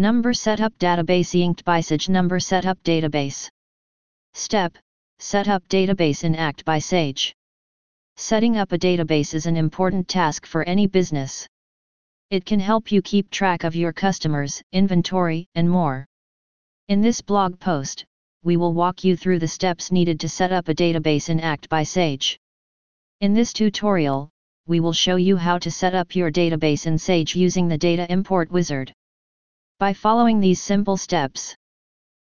Number Setup Database in Act by Sage Number Setup Database Step Setup database in Act by Sage. Setting up a database is an important task for any business. It can help you keep track of your customers, inventory, and more. In this blog post, we will walk you through the steps needed to set up a database in Act by Sage. In this tutorial, we will show you how to set up your database in Sage using the Data Import Wizard. By following these simple steps,